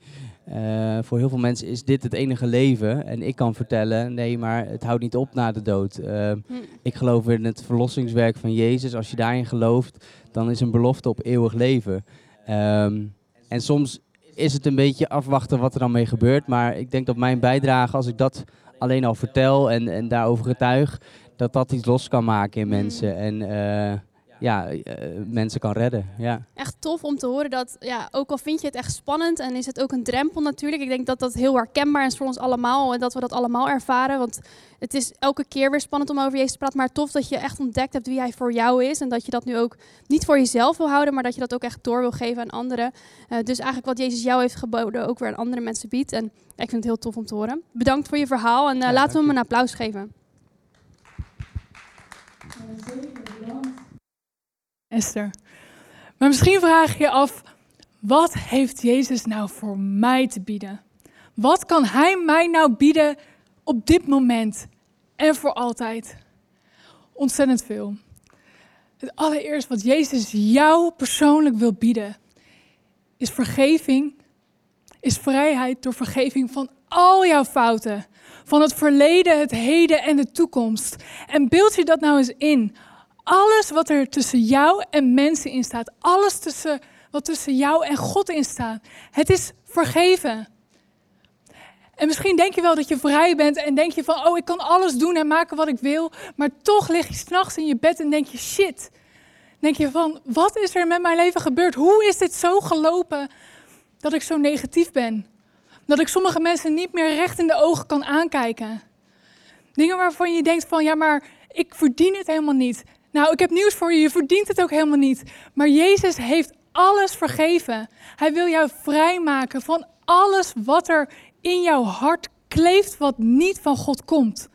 Speaker 5: voor heel veel mensen is dit het enige leven. En ik kan vertellen, nee, maar het houdt niet op na de dood. Eh,
Speaker 4: Hm.
Speaker 5: ik geloof in het verlossingswerk van Jezus. Als je daarin gelooft, dan is een belofte op eeuwig leven. Ehm, en soms is het een beetje afwachten wat er dan mee gebeurt. Maar ik denk dat mijn bijdrage, als ik dat alleen al vertel en, en daarover getuig, dat dat iets los kan maken in
Speaker 4: Mm.
Speaker 5: mensen. En eh, ja, eh, mensen kan redden. Ja.
Speaker 4: Echt tof om te horen dat, ja, ook al vind je het echt spannend en is het ook een drempel natuurlijk. Ik denk dat dat heel herkenbaar is voor ons allemaal en dat we dat allemaal ervaren. Want het is elke keer weer spannend om over Jezus te praten. Maar tof dat je echt ontdekt hebt wie hij voor jou is. En dat je dat nu ook niet voor jezelf wil houden, maar dat je dat ook echt door wil geven aan anderen. Eh, dus eigenlijk wat Jezus jou heeft geboden ook weer aan andere mensen biedt. En ik vind het heel tof om te horen. Bedankt voor je verhaal en
Speaker 5: Ja,
Speaker 4: laten we hem een applaus geven.
Speaker 1: Esther. Maar misschien vraag je je af, wat heeft Jezus nou voor mij te bieden? Wat kan Hij mij nou bieden op dit moment en voor altijd? Ontzettend veel. Het allereerst wat Jezus jou persoonlijk wil bieden, is vergeving, is vrijheid door vergeving van al jouw fouten. Van het verleden, het heden en de toekomst. En beeld je dat nou eens in. Alles wat er tussen jou en mensen in staat, alles tussen, wat tussen jou en God in staat, het is vergeven. En misschien denk je wel dat je vrij bent en denk je van, oh, ik kan alles doen en maken wat ik wil, maar toch lig je s'nachts in je bed en denk je, shit. Denk je van, wat is er met mijn leven gebeurd? Hoe is dit zo gelopen dat ik zo negatief ben? Dat ik sommige mensen niet meer recht in de ogen kan aankijken. Dingen waarvan je denkt van, ja, maar ik verdien het helemaal niet. Nou, ik heb nieuws voor je, je verdient het ook helemaal niet. Maar Jezus heeft alles vergeven. Hij wil jou vrijmaken van alles wat er in jouw hart kleeft, wat niet van God komt.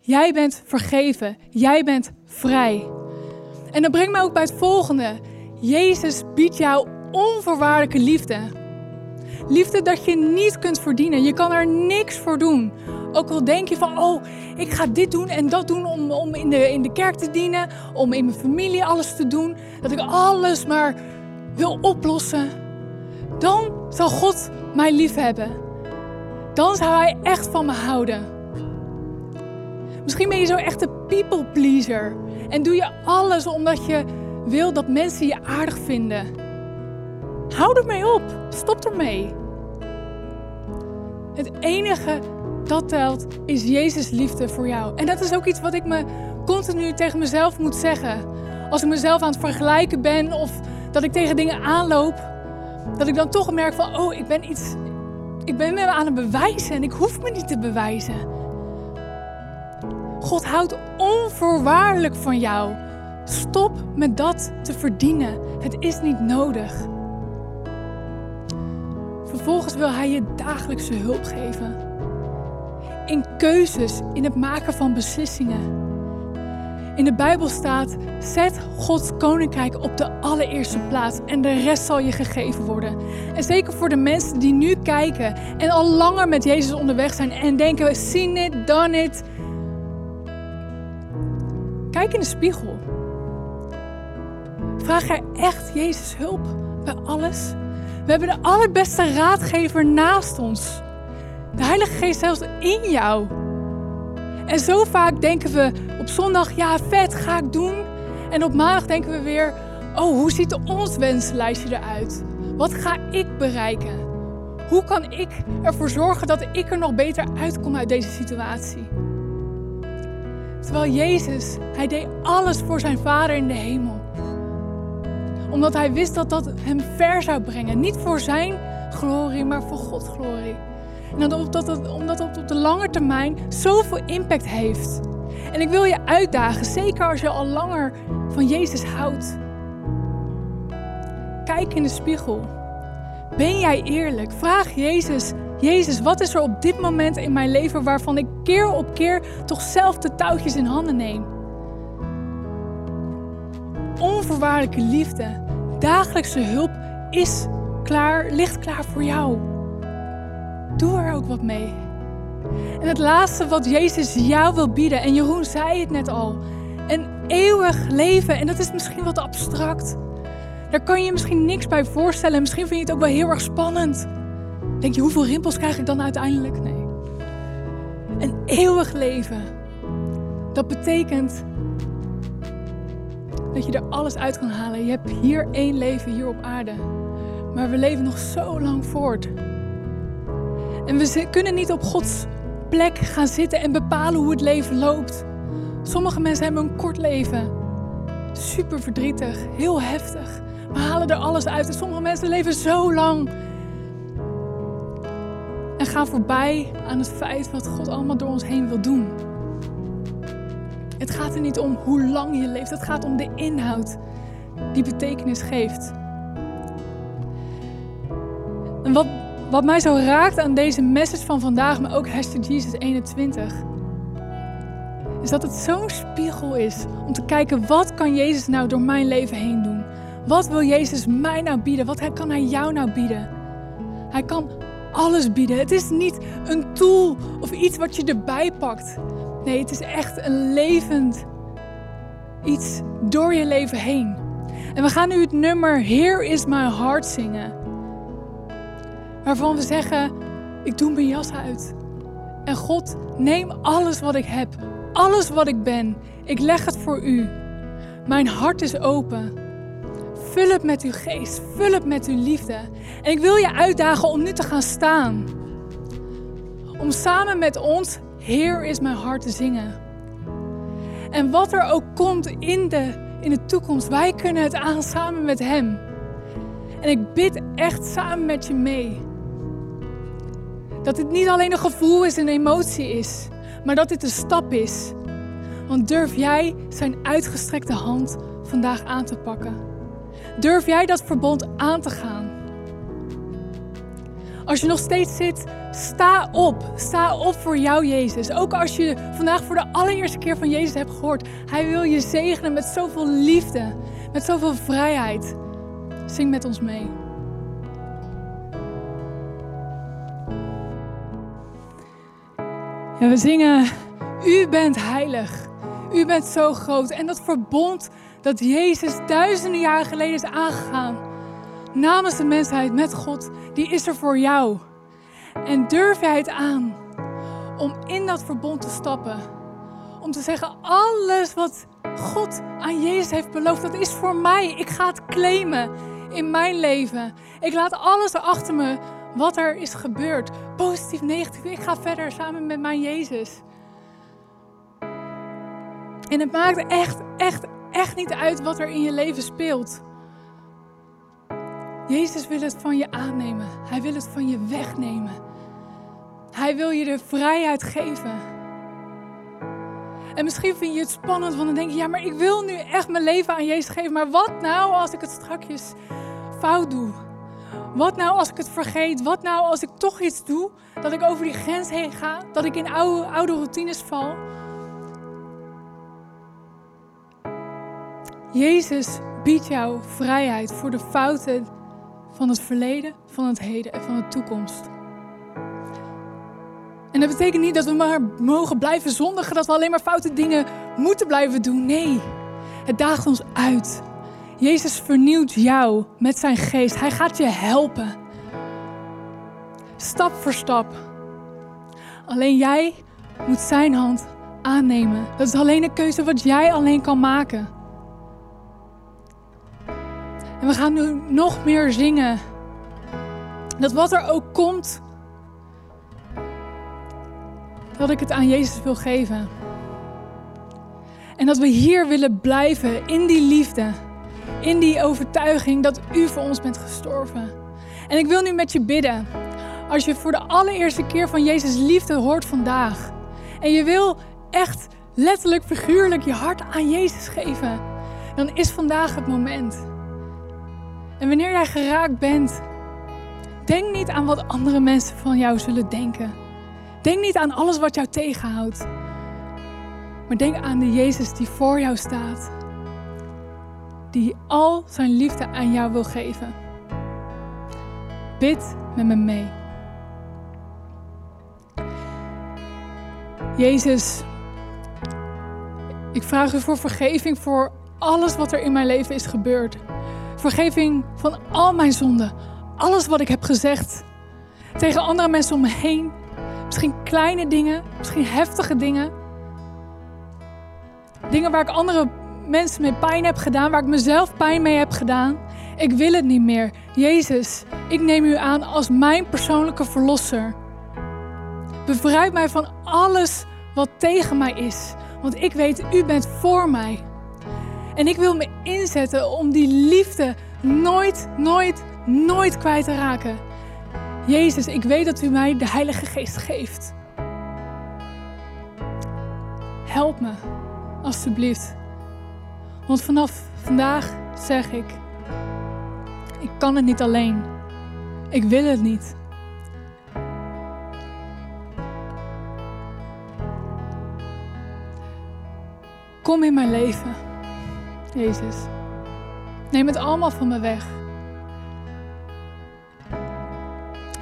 Speaker 1: Jij bent vergeven, jij bent vrij. En dat brengt mij ook bij het volgende. Jezus biedt jou onvoorwaardelijke liefde. Liefde dat je niet kunt verdienen. Je kan er niks voor doen. Ook al denk je van, oh, ik ga dit doen en dat doen om, om in, de, in de kerk te dienen, om in mijn familie alles te doen, dat ik alles maar wil oplossen. Dan zal God mij lief hebben. Dan zou Hij echt van me houden. Misschien ben je zo echt een people pleaser en doe je alles omdat je wil dat mensen je aardig vinden. Hou ermee op. Stop ermee. Het enige dat telt is Jezus liefde voor jou. En dat is ook iets wat ik me continu tegen mezelf moet zeggen. Als ik mezelf aan het vergelijken ben of dat ik tegen dingen aanloop, dat ik dan toch merk van, oh, ik ben iets, ik ben me aan het bewijzen en ik hoef me niet te bewijzen. God houdt onvoorwaardelijk van jou. Stop met dat te verdienen. Het is niet nodig. Vervolgens wil Hij je dagelijkse hulp geven. In keuzes, in het maken van beslissingen. In de Bijbel staat: zet Gods koninkrijk op de allereerste plaats en de rest zal je gegeven worden. En zeker voor de mensen die nu kijken en al langer met Jezus onderweg zijn en denken: seen it, done it. Kijk in de spiegel. Vraag jij echt Jezus hulp bij alles? We hebben de allerbeste raadgever naast ons. De Heilige Geest zelfs in jou. En zo vaak denken we op zondag, ja vet, ga ik doen. En op maandag denken we weer, oh hoe ziet ons wenslijstje eruit? Wat ga ik bereiken? Hoe kan ik ervoor zorgen dat ik er nog beter uitkom uit deze situatie? Terwijl Jezus, hij deed alles voor zijn Vader in de hemel. Omdat hij wist dat dat hem ver zou brengen. Niet voor zijn glorie, maar voor Gods glorie. En omdat het, omdat het op de lange termijn zoveel impact heeft. En ik wil je uitdagen, zeker als je al langer van Jezus houdt. Kijk in de spiegel. Ben jij eerlijk? Vraag Jezus, Jezus, wat is er op dit moment in mijn leven waarvan ik keer op keer toch zelf de touwtjes in handen neem? Onvoorwaardelijke liefde, dagelijkse hulp is klaar, ligt klaar voor jou. Doe er ook wat mee. En het laatste wat Jezus jou wil bieden, en Jeroen zei het net al, een eeuwig leven. En dat is misschien wat abstract. Daar kan je je misschien niks bij voorstellen. Misschien vind je het ook wel heel erg spannend. Denk je, hoeveel rimpels krijg ik dan uiteindelijk? Nee. Een eeuwig leven. Dat betekent dat je er alles uit kan halen. Je hebt hier één leven hier op aarde. Maar we leven nog zo lang voort. En we kunnen niet op Gods plek gaan zitten en bepalen hoe het leven loopt. Sommige mensen hebben een kort leven. Super verdrietig, heel heftig. We halen er alles uit. En sommige mensen leven zo lang. En gaan voorbij aan het feit wat God allemaal door ons heen wil doen. Het gaat er niet om hoe lang je leeft. Het gaat om de inhoud die betekenis geeft. En wat wat mij zo raakt aan deze message van vandaag, maar ook hashtag Jesus 21, is dat het zo'n spiegel is om te kijken wat kan Jezus nou door mijn leven heen doen? Wat wil Jezus mij nou bieden? Wat kan Hij jou nou bieden? Hij kan alles bieden. Het is niet een tool of iets wat je erbij pakt. Nee, het is echt een levend iets door je leven heen. En we gaan nu het nummer Here is my heart zingen waarvan we zeggen: Ik doe mijn jas uit. En God, neem alles wat ik heb, alles wat ik ben. Ik leg het voor u. Mijn hart is open. Vul het met uw geest, vul het met uw liefde. En ik wil je uitdagen om nu te gaan staan. Om samen met ons Heer is mijn hart te zingen. En wat er ook komt in de, in de toekomst, wij kunnen het aan samen met Hem. En ik bid echt samen met je mee. Dat het niet alleen een gevoel is, een emotie is, maar dat dit een stap is. Want durf jij zijn uitgestrekte hand vandaag aan te pakken? Durf jij dat verbond aan te gaan? Als je nog steeds zit, Sta op. Sta op voor jou, Jezus. Ook als je vandaag voor de allereerste keer van Jezus hebt gehoord. Hij wil je zegenen met zoveel liefde, met zoveel vrijheid. Zing met ons mee. Ja, we zingen, u bent heilig, u bent zo groot. En dat verbond dat Jezus duizenden jaren geleden is aangegaan, namens de mensheid met God, die is er voor jou. En durf jij het aan om in dat verbond te stappen? Om te zeggen, alles wat God aan Jezus heeft beloofd, dat is voor mij. Ik ga het claimen in mijn leven. Ik laat alles achter me wat er is gebeurd. Positief, negatief. Ik ga verder samen met mijn Jezus. En het maakt echt, echt, echt niet uit wat er in je leven speelt. Jezus wil het van je aannemen. Hij wil het van je wegnemen. Hij wil je de vrijheid geven. En misschien vind je het spannend, want dan denk je, ja, maar ik wil nu echt mijn leven aan Jezus geven. Maar wat nou als ik het strakjes fout doe? Wat nou als ik het vergeet? Wat nou als ik toch iets doe, dat ik over die grens heen ga, dat ik in oude, oude routines val? Jezus biedt jou vrijheid voor de fouten van het verleden, van het heden en van de toekomst. En dat betekent niet dat we maar mogen blijven zondigen, dat we alleen maar foute dingen moeten blijven doen. Nee, het daagt ons uit. Jezus vernieuwt jou met zijn geest. Hij gaat je helpen. Stap voor stap. Alleen jij moet zijn hand aannemen. Dat is alleen een keuze wat jij alleen kan maken. En we gaan nu nog meer zingen. Dat wat er ook komt, dat ik het aan Jezus wil geven. En dat we hier willen blijven in die liefde, in die overtuiging dat u voor ons bent gestorven. En ik wil nu met je bidden. Als je voor de allereerste keer van Jezus liefde hoort vandaag. En je wil echt letterlijk, figuurlijk je hart aan Jezus geven. Dan is vandaag het moment. En wanneer jij geraakt bent, denk niet aan wat andere mensen van jou zullen denken. Denk niet aan alles wat jou tegenhoudt. Maar denk aan de Jezus die voor jou staat. Die al zijn liefde aan jou wil geven. Bid met me mee. Jezus, ik vraag u voor vergeving voor alles wat er in mijn leven is gebeurd. Vergeving van al mijn zonden. Alles wat ik heb gezegd tegen andere mensen om me heen. Misschien kleine dingen, misschien heftige dingen. Dingen waar ik andere mensen mee pijn heb gedaan, waar ik mezelf pijn mee heb gedaan. Ik wil het niet meer. Jezus, ik neem u aan als mijn persoonlijke verlosser. Bevrijd mij van alles wat tegen mij is. Want ik weet, u bent voor mij. En ik wil me inzetten om die liefde nooit, nooit, nooit kwijt te raken. Jezus, ik weet dat u mij de Heilige Geest geeft. Help me, alstublieft. Want vanaf vandaag zeg ik, ik kan het niet alleen. Ik wil het niet. Kom in mijn leven. Jezus. Neem het allemaal van me weg.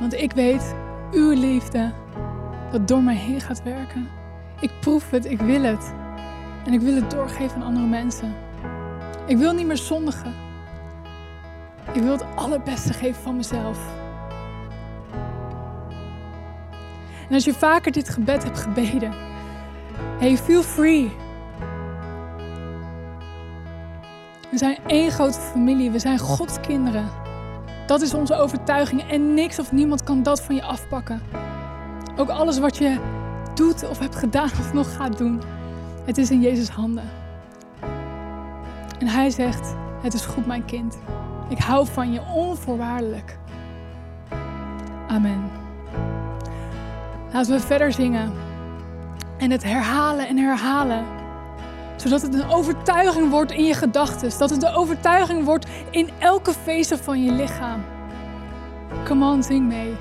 Speaker 1: Want ik weet, uw liefde, dat door mij heen gaat werken. Ik proef het, ik wil het. En ik wil het doorgeven aan andere mensen. Ik wil niet meer zondigen. Ik wil het allerbeste geven van mezelf. En als je vaker dit gebed hebt gebeden, hey, feel free We zijn één grote familie. We zijn Gods kinderen. Dat is onze overtuiging en niks of niemand kan dat van je afpakken. Ook alles wat je doet of hebt gedaan of nog gaat doen, het is in Jezus handen. En hij zegt, het is goed mijn kind. Ik hou van je onvoorwaardelijk. Amen. Laten we verder zingen en het herhalen en herhalen zodat het een overtuiging wordt in je gedachten. Dat het een overtuiging wordt in elke vezel van je lichaam. Come on, zing mee.